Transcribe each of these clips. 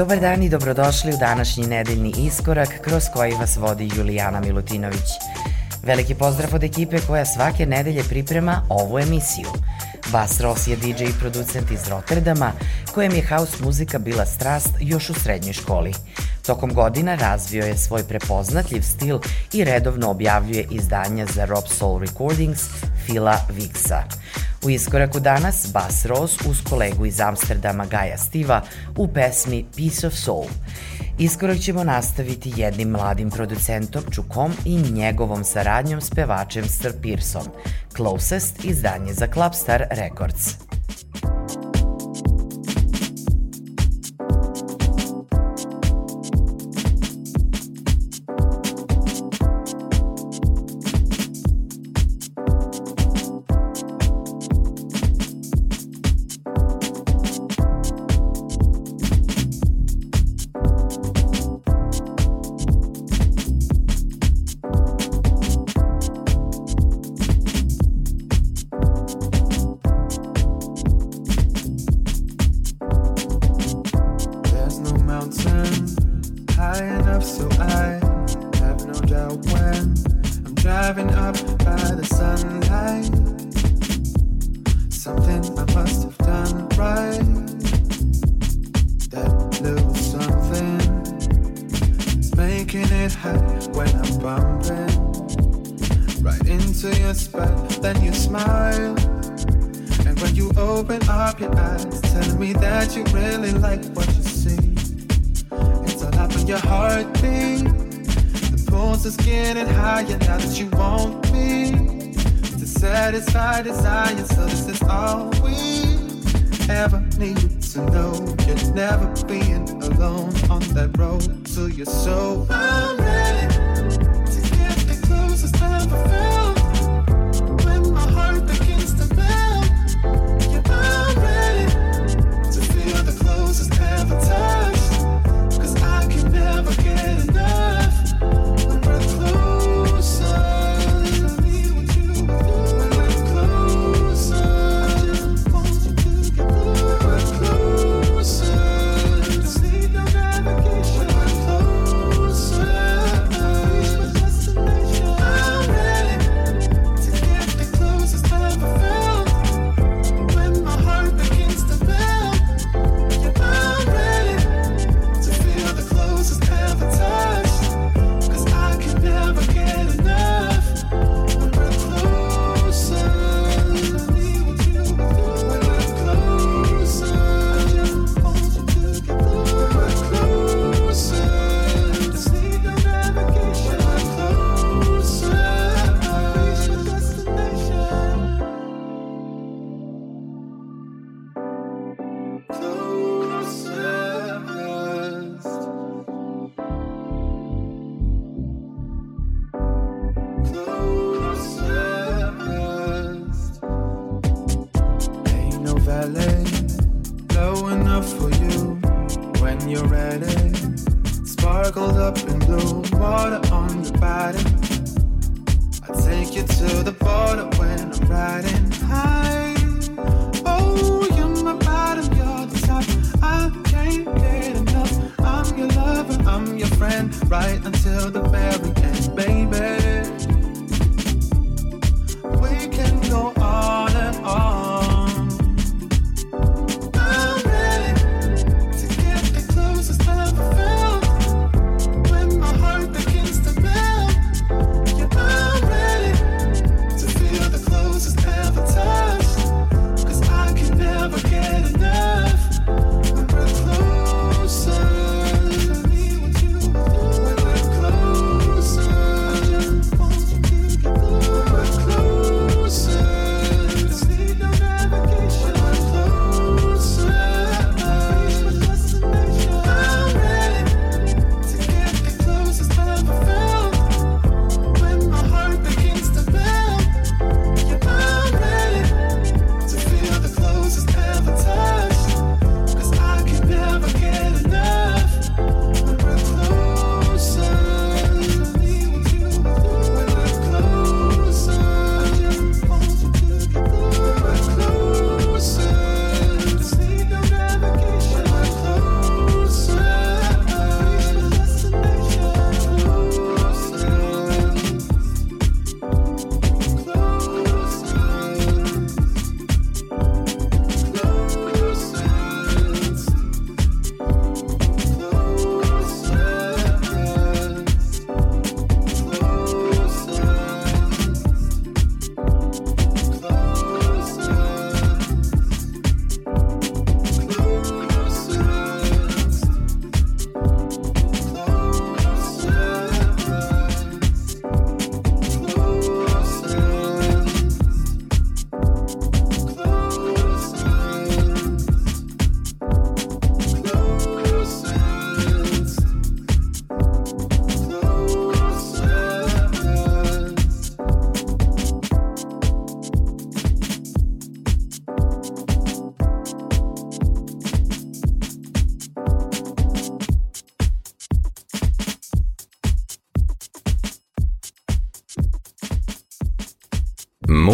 Dobar dan i dobrodošli u današnji nedeljni iskorak kroz koji vas vodi Julijana Milutinović. Veliki pozdrav od ekipe koja svake nedelje priprema ovu emisiju. Bas Ross je DJ i producent iz Rotterdama, kojem je house muzika bila strast još u srednjoj školi. Tokom godina razvio je svoj prepoznatljiv stil i redovno objavljuje izdanja za Rob Soul Recordings Fila Vixa. U iskoraku danas Bass Rose uz kolegu iz Amsterdama Gaja Stiva u pesmi Piece of Soul. Iskorak ćemo nastaviti jednim mladim producentom Čukom i njegovom saradnjom s pevačem Sir Pearson, Closest izdanje za Clubstar Records. high enough so I have no doubt when I'm driving up by the sunlight. Something I must have done right. That little something is making it hot when I'm bumping right into your spot. Then you smile. And when you open up your eyes, telling me that you really like what you your heartbeat. The pulse is getting higher now that you want me. To satisfy desire, so this is all we ever need to know. You're never being alone on that road to your soul. Oh, no.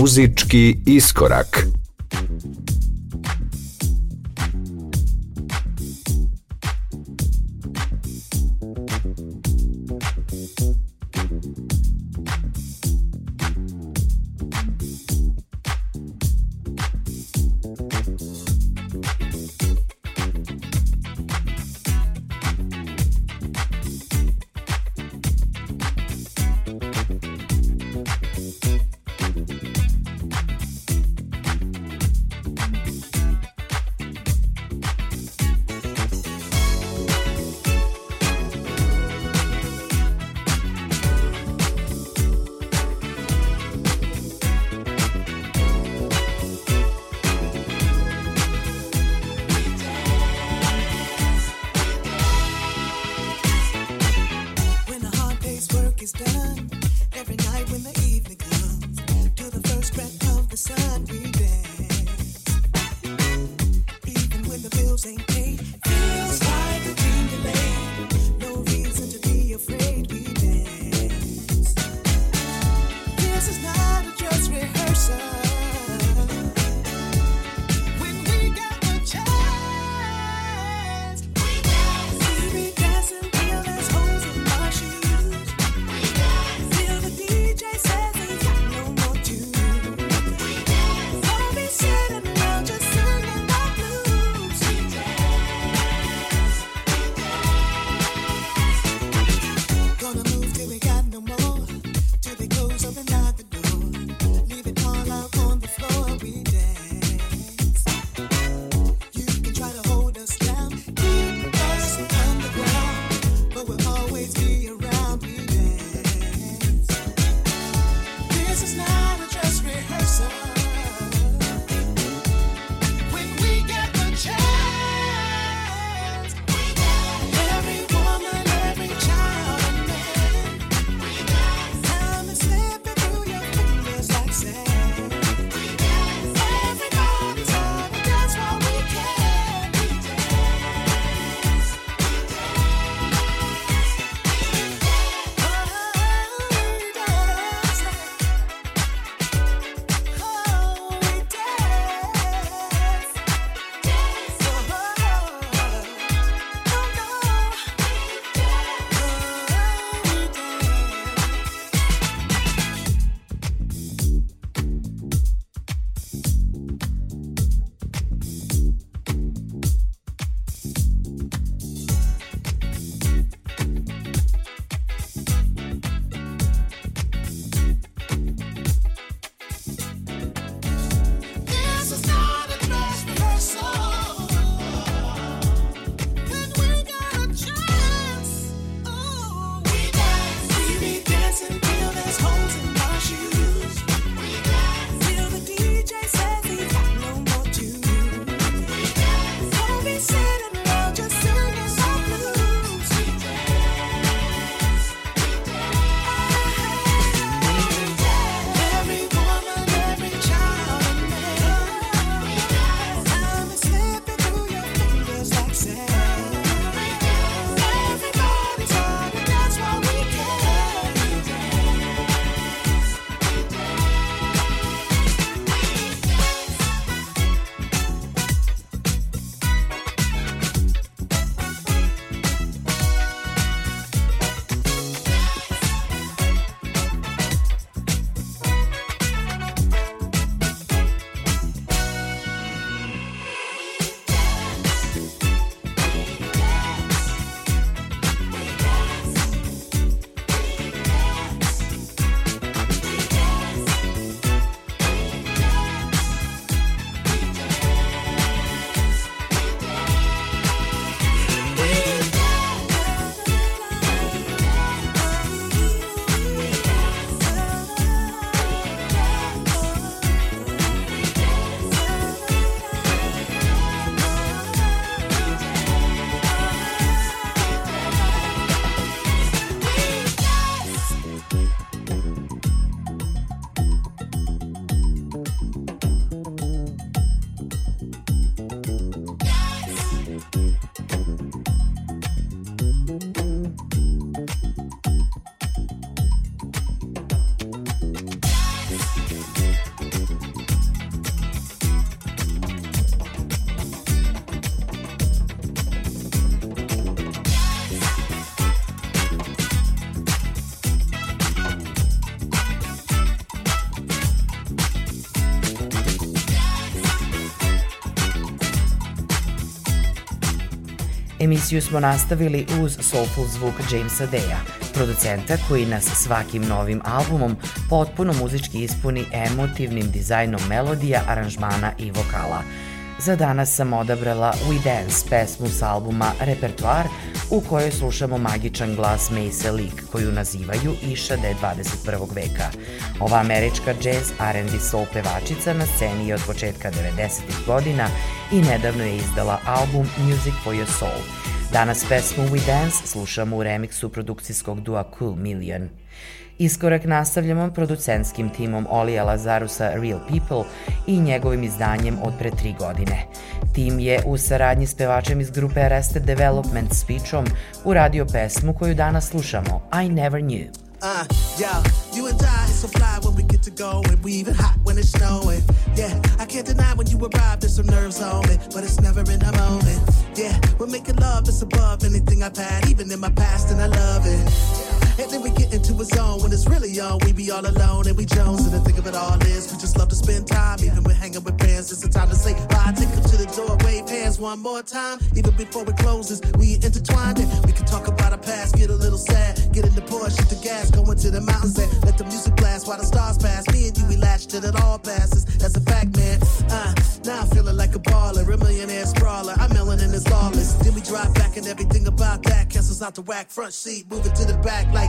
muzički iskorak. Emisiju smo nastavili uz soulful zvuk Jamesa Deja, producenta koji nas svakim novim albumom potpuno muzički ispuni emotivnim dizajnom melodija, aranžmana i vokala. Za danas sam odabrala We Dance, pesmu s albuma Repertoar, u kojoj slušamo magičan glas Mace Leak, koju nazivaju Išade 21. veka. Ova američka jazz, R&B soul pevačica na sceni je od početka 90. godina i nedavno je izdala album Music for Your Soul. Danas pesmu We Dance slušamo u remiksu produkcijskog dua Cool Million. Iskorak nastavljamo producentskim timom Olija Lazarusa Real People i njegovim izdanjem od pre tri godine. Tim je u saradnji s pevačem iz grupe Arrested Development Speechom uradio pesmu koju danas slušamo, I Never Knew. Uh, yo, you and I, so fly to go, and we even hot when it's snowing. Yeah, I can't deny when you arrive, there's some nerves on me, but it's never in a moment. Yeah, we're making love that's above anything I've had, even in my past, and I love it. And then we get into a zone when it's really on. We be all alone and we Jones. And the thing of it all is, we just love to spend time. Even when hanging with friends, it's the time to say bye. Take them to the door, wave hands one more time. Even before it closes, we intertwined it. We can talk about our past, get a little sad. Get in the Porsche, hit the gas, go into the mountains and let the music blast while the stars pass. Me and you, we latched till it all passes. That's a fact, man. Uh, now I'm feeling like a baller, a millionaire sprawler. I'm melanin is lawless. Then we drive back and everything about that. cancels out the whack, front seat, moving to the back like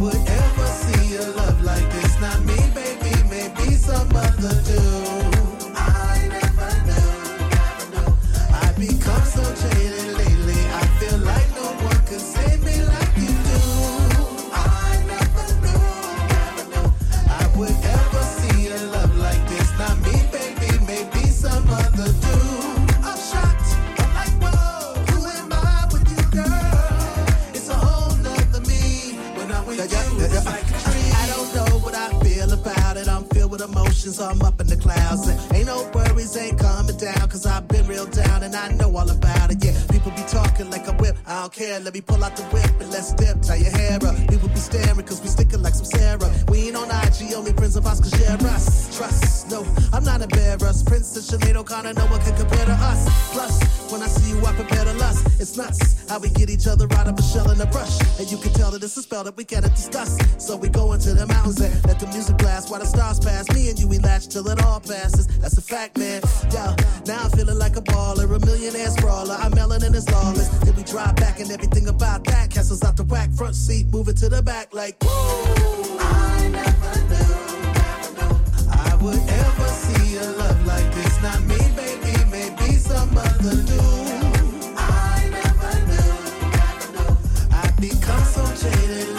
would ever see a love like this. Not me, baby, maybe some other dude. Emotions, I'm up in the clouds. And ain't no worries, ain't coming down, cause I've been real down and I know all about it. Yeah, people be talking like a whip, I don't care. Let me pull out the whip and let's dip, tie your hair up. People be staring cause we sticking like some Sarah. We ain't on IG, only friends of us cause share us. Trust, no, I'm not embarrassed. Princess Sinead O'Connor, no one can compare to us. Plus, when I see you, I prepare to lust. It's nuts how we get each other out of a shell and a brush. And you can tell that it's a spell that we gotta discuss. So we go into the mountains and let the music blast while the stars pass. Me and you, we latch till it all passes. That's a fact, man. Yo, now I'm feeling like a baller, a millionaire sprawler. I'm melanin is lawless. Then we drive back and everything about that. Castles out the whack, front seat, moving to the back like, woo! I never knew, never knew I would say that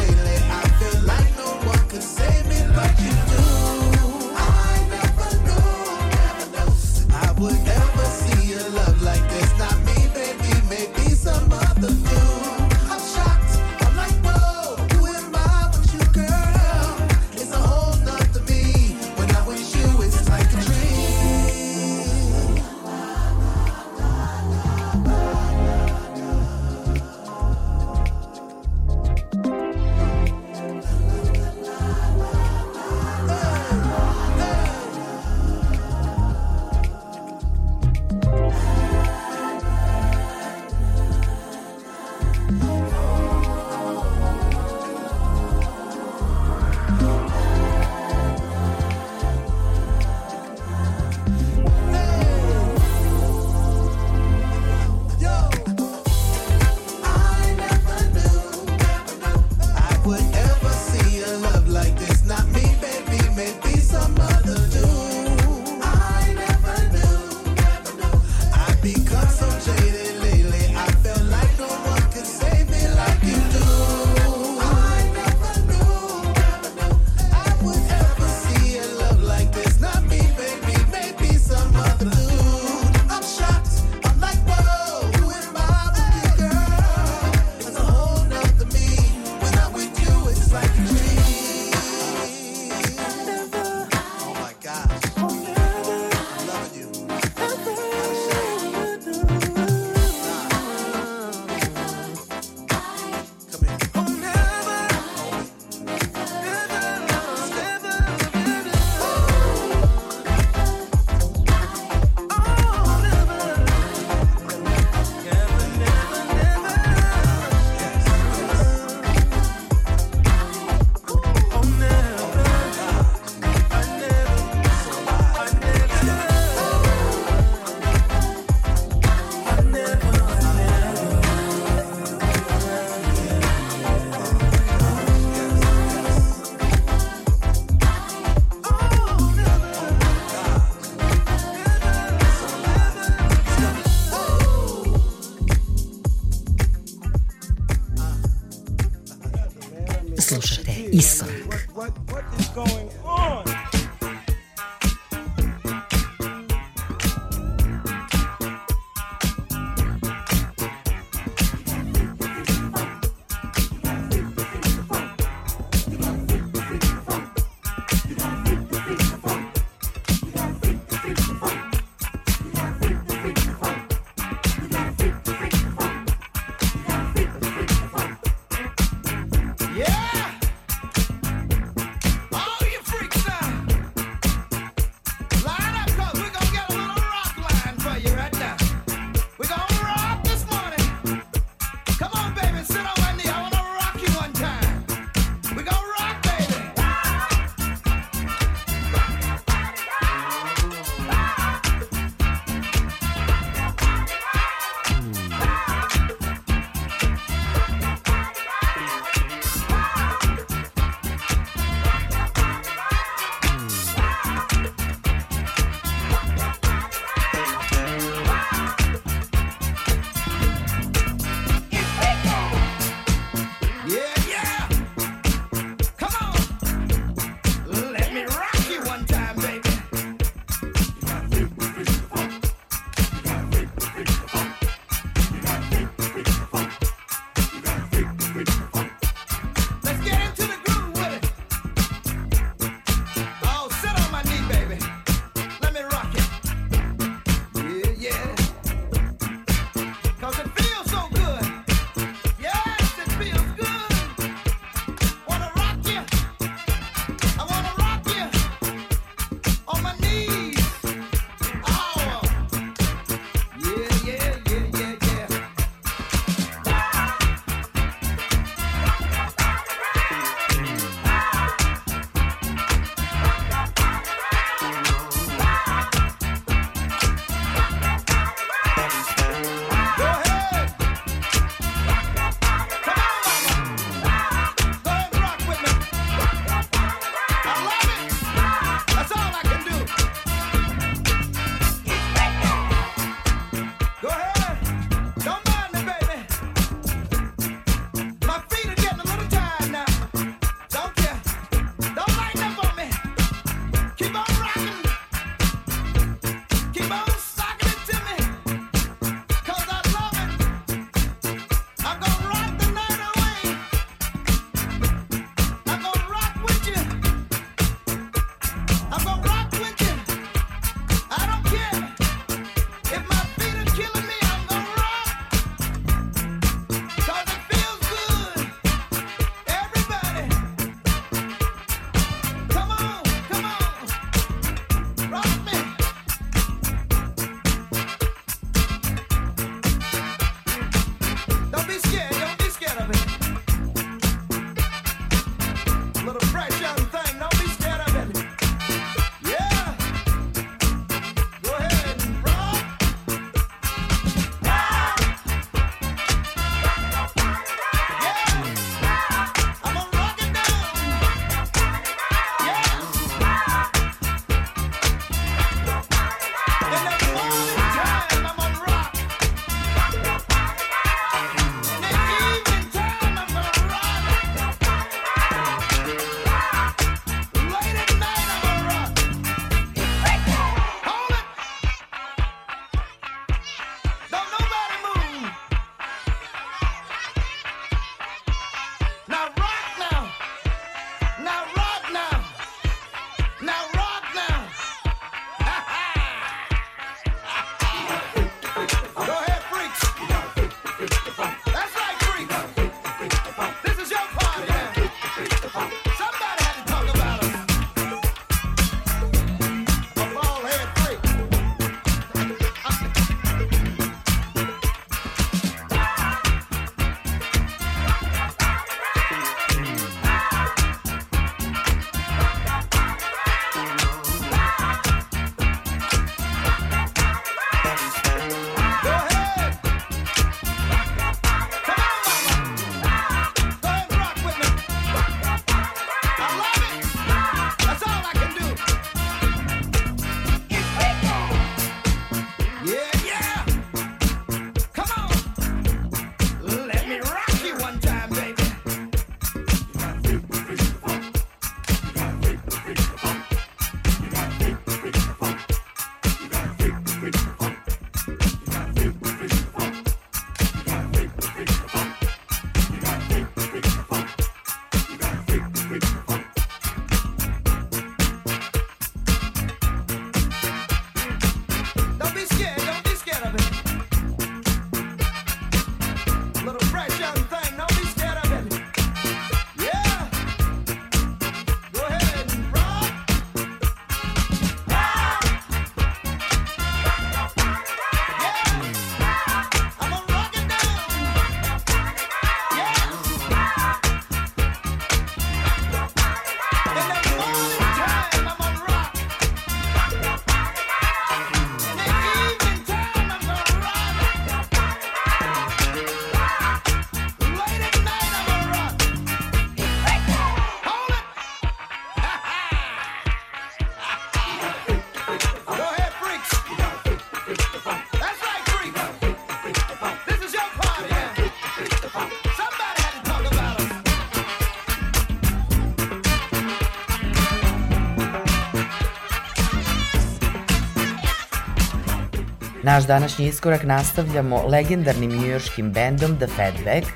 Naš današnji iskorak nastavljamo legendarnim njujorškim bendom The Fatback,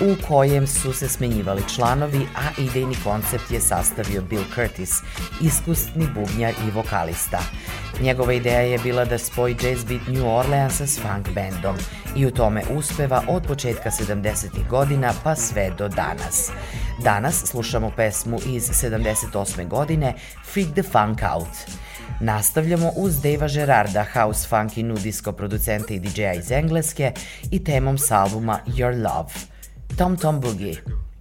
u kojem su se smenjivali članovi, a idejni koncept je sastavio Bill Curtis, iskusni bubnjar i vokalista. Njegova ideja je bila da spoji jazz beat New Orleansa s funk bandom i u tome uspeva od početka 70. godina pa sve do danas. Danas slušamo pesmu iz 78. godine Freak the Funk Out. Nastavljamo uz Deva Gerarda, house funk i nu disco producenta i DJ-a iz Engleske i temom s albuma Your Love. Tom Tom Boogie.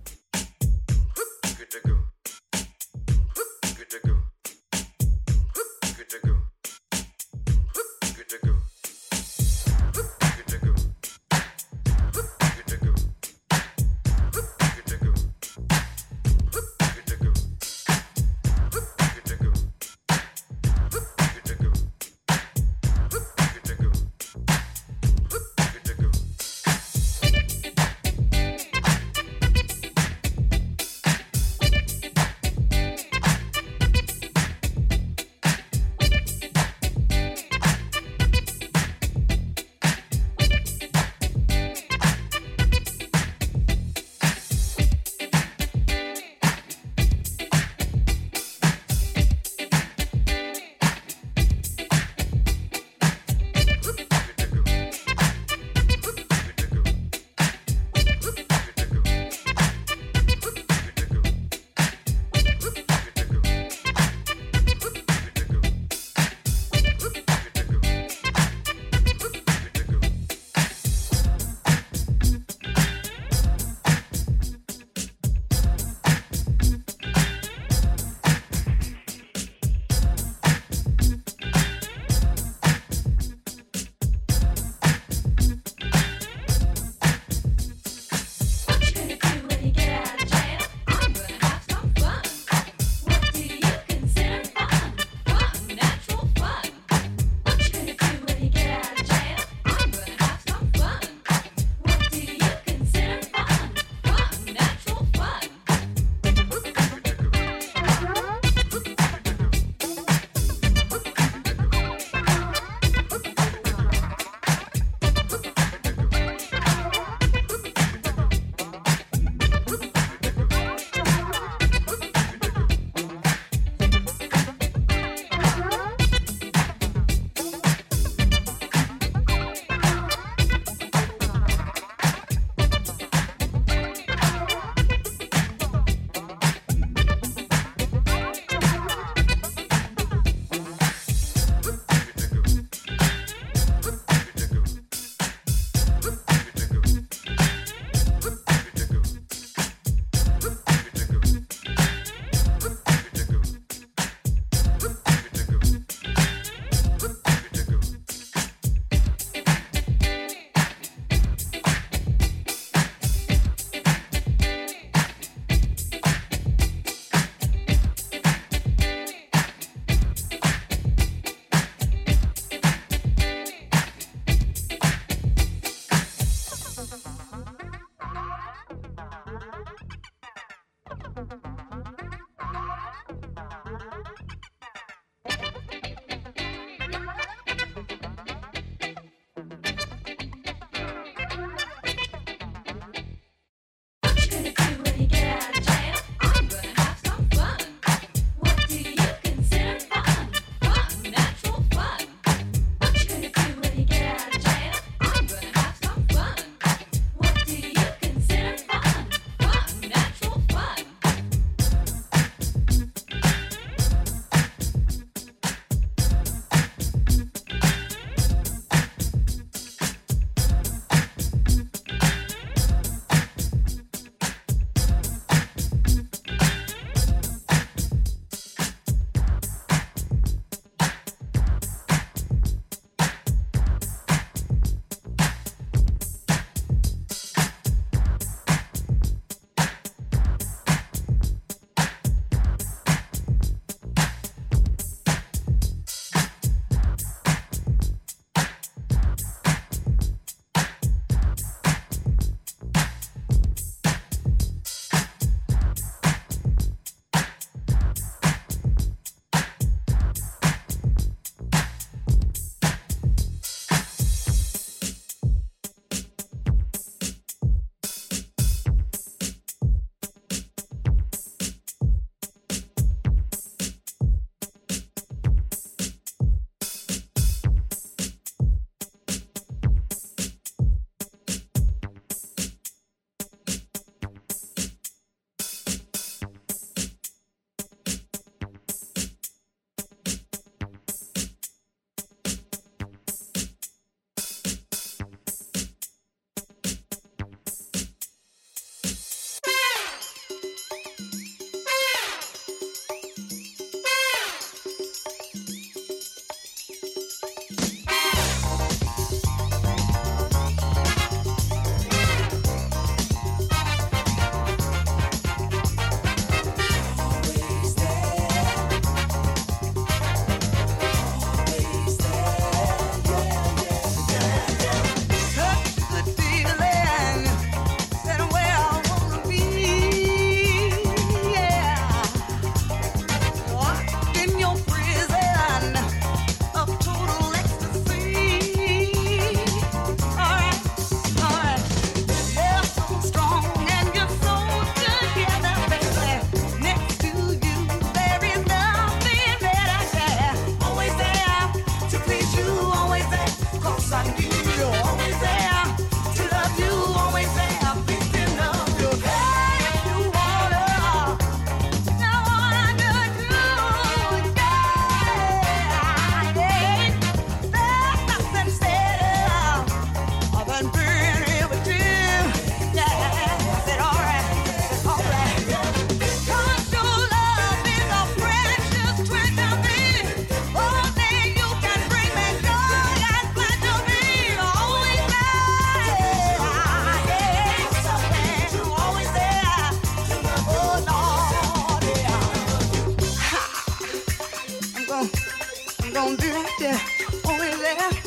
gonna do? Yeah, only left.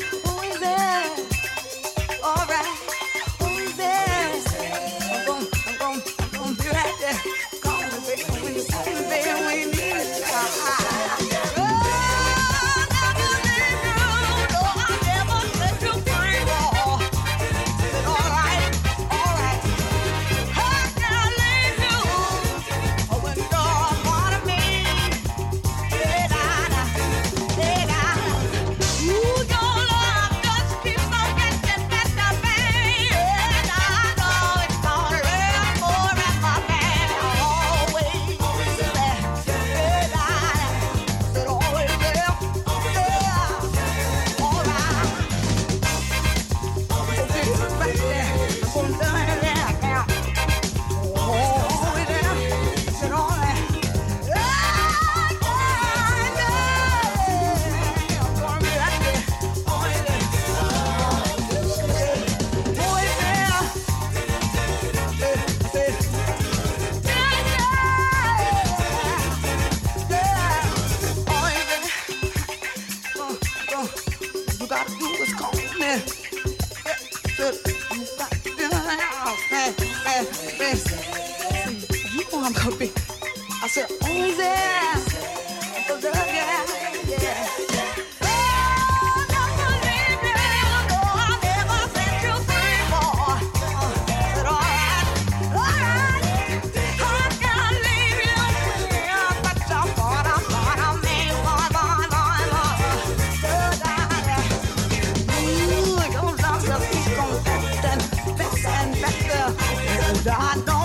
I don't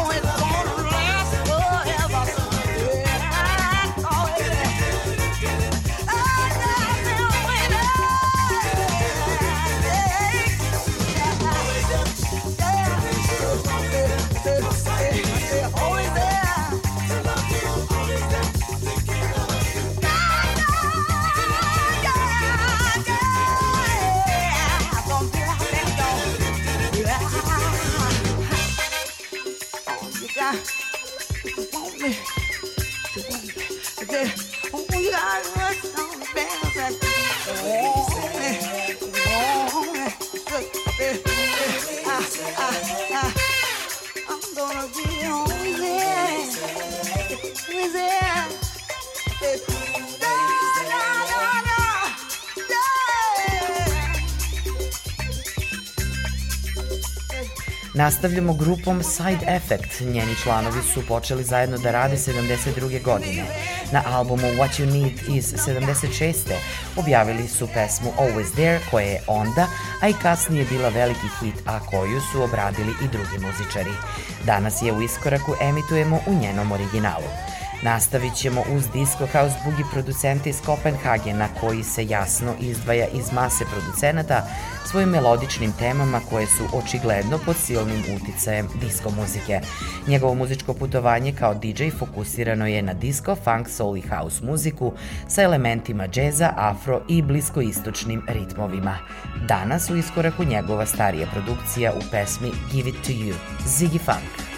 Nastavljamo grupom Side Effect. Njeni članovi su počeli zajedno da rade 72. godine. Na albumu What You Need iz 76. objavili su pesmu Always There koja je onda, a i kasnije bila veliki hit, a koju su obradili i drugi muzičari. Danas je u iskoraku emitujemo u njenom originalu. Nastavit ćemo uz Disco House Boogie producente iz Kopenhagena koji se jasno izdvaja iz mase producenata svojim melodičnim temama koje su očigledno pod silnim uticajem disko muzike. Njegovo muzičko putovanje kao DJ fokusirano je na disco, funk, soul i house muziku sa elementima džeza, afro i bliskoistočnim ritmovima. Danas u iskoraku njegova starija produkcija u pesmi Give It To You, Ziggy Funk.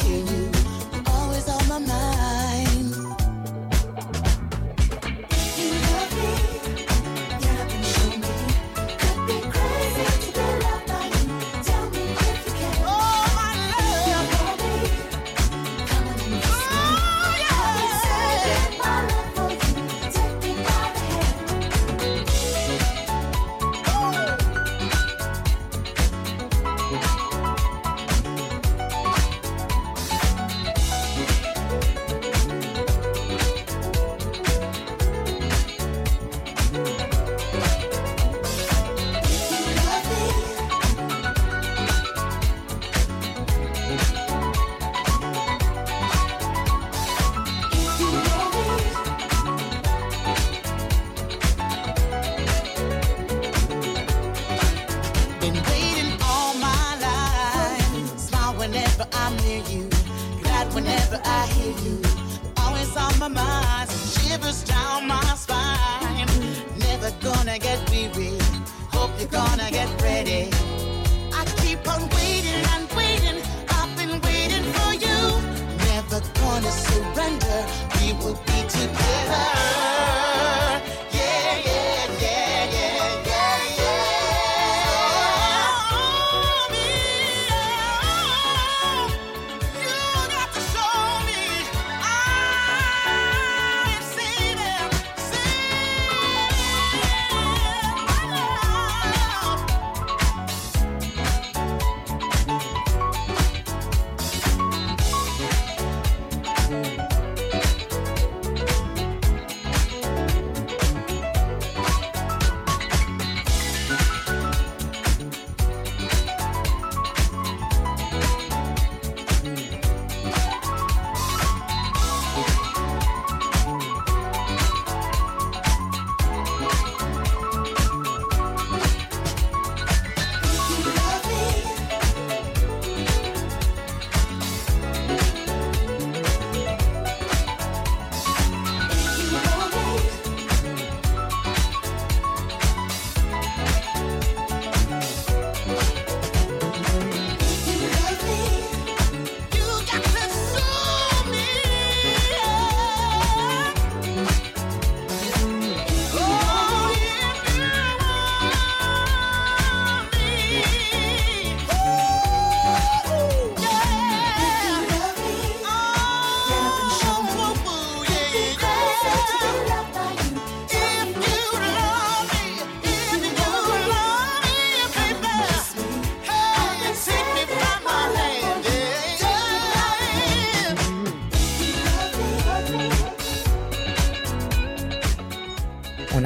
Can you.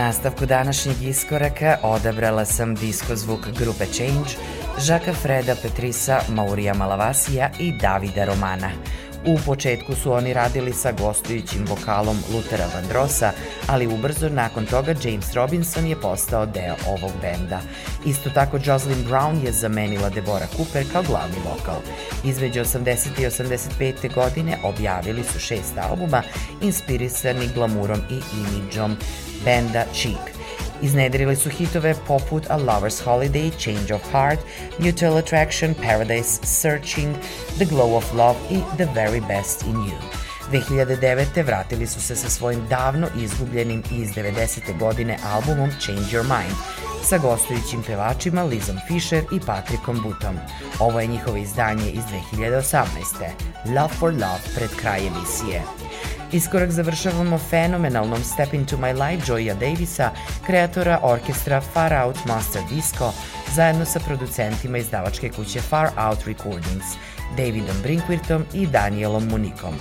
nastavku današnjeg iskoraka odabrala sam disko zvuk grupe Change, Žaka Freda Petrisa, Maurija Malavasija i Davida Romana. U početku su oni radili sa gostujućim vokalom Lutera Vandrosa, ali ubrzo nakon toga James Robinson je postao deo ovog benda. Isto tako Jocelyn Brown je zamenila Debora Cooper kao glavni vokal. Između 80. i 85. godine objavili su šest albuma inspirisani glamurom i imidžom benda Cheap. Iznedrili su hitove poput A Lover's Holiday, Change of Heart, Mutual Attraction, Paradise Searching, The Glow of Love i The Very Best in You. 2009. vratili su se sa svojim davno izgubljenim iz 90. godine albumom Change Your Mind sa gostujućim pevačima Lizom Fisher i Patrikom Butom. Ovo je njihovo izdanje iz 2018. Love for Love pred kraj emisije. Iskorak završavamo fenomenalnom Step Into My Life Joya Davisa, kreatora orkestra Far Out Master Disco, zajedno sa producentima izdavačke kuće Far Out Recordings, Davidom Brinkwirtom i Danielom Munikom.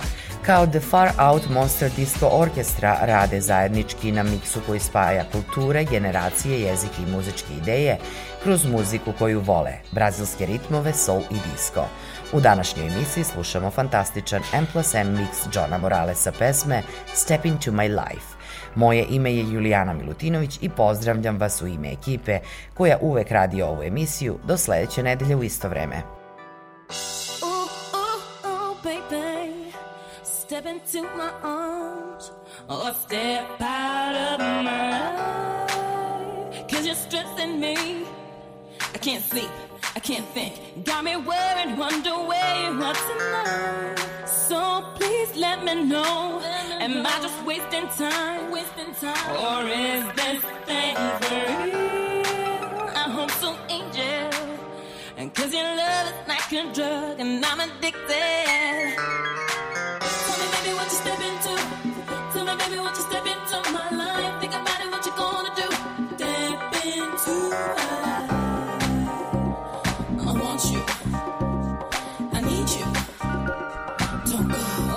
Kao The Far Out Monster Disco Orkestra rade zajednički na miksu koji spaja kulture, generacije, jezike i muzičke ideje kroz muziku koju vole, brazilske ritmove, soul i disco. U današnjoj emisiji slušamo fantastičan M plus M mix Johna Moralesa pesme Step Into My Life. Moje ime je Julijana Milutinović i pozdravljam vas u ime ekipe koja uvek radi ovu emisiju do sledeće nedelje u isto vreme. Baby, step into my arms or step out of mine. Cause you're stressing me. I can't sleep, I can't think. Got me worried, wonder where are tonight. So please let me know. Am I just wasting time? Wasting time. Or is this thing real? I hope so, angel. And cause your love is like a drug and I'm addicted. 糟糕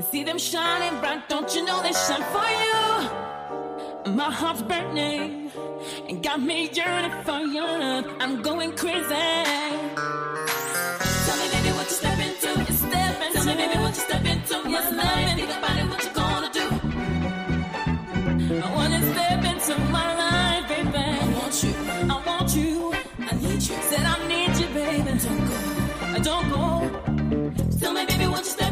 eyes see them shining bright. Don't you know they shine for you? My heart's burning and got me yearning for your love. I'm going crazy. Tell me, baby, what you step into? You step into. Tell me, baby, what you step into? Yes, love. Think about it, what you gonna do? I wanna step into my life, baby. I want you. I want you. I need you. Said I need you, baby. Don't go. I don't go. Tell me, baby, what you step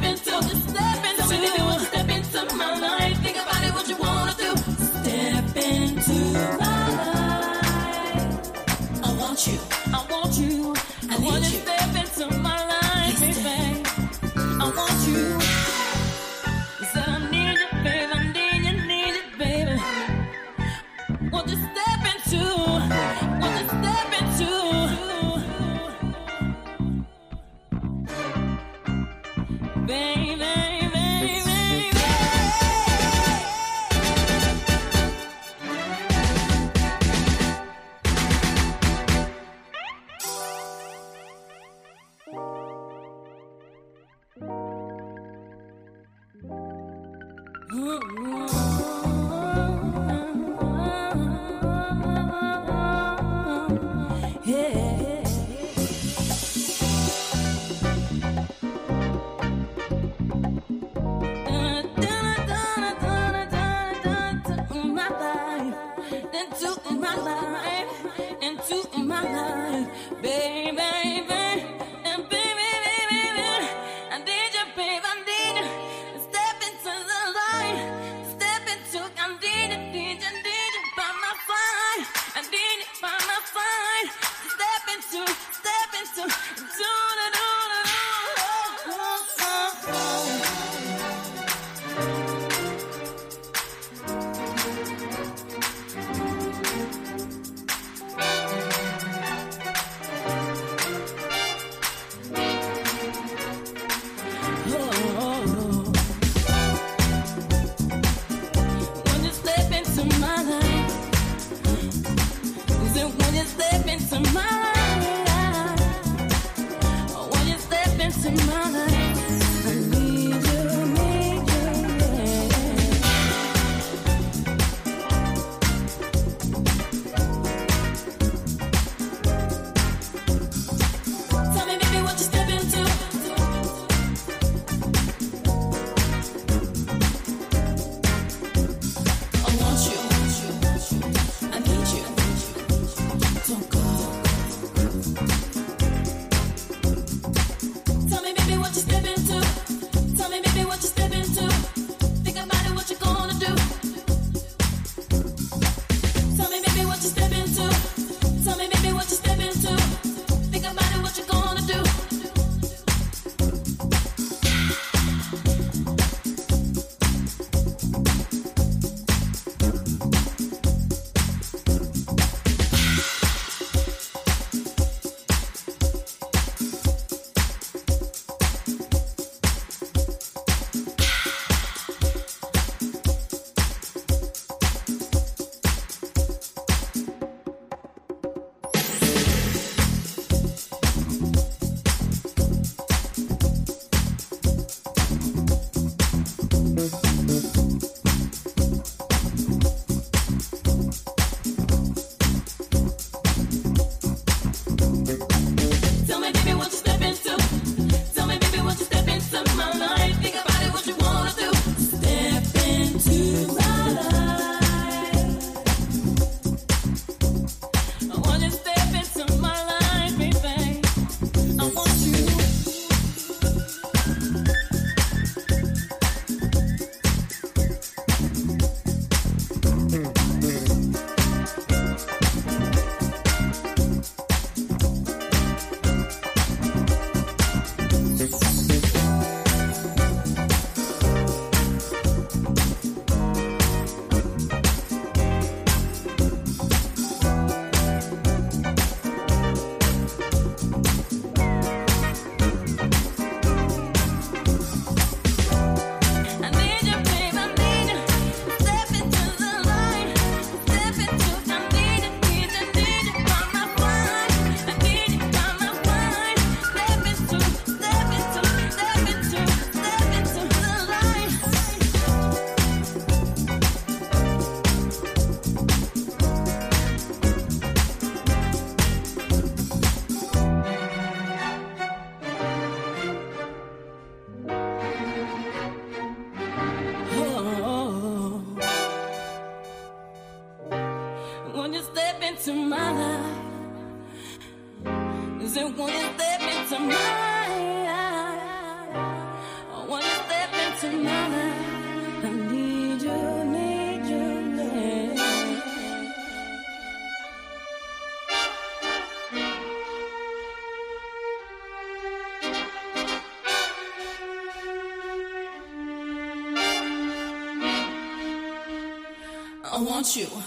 want you.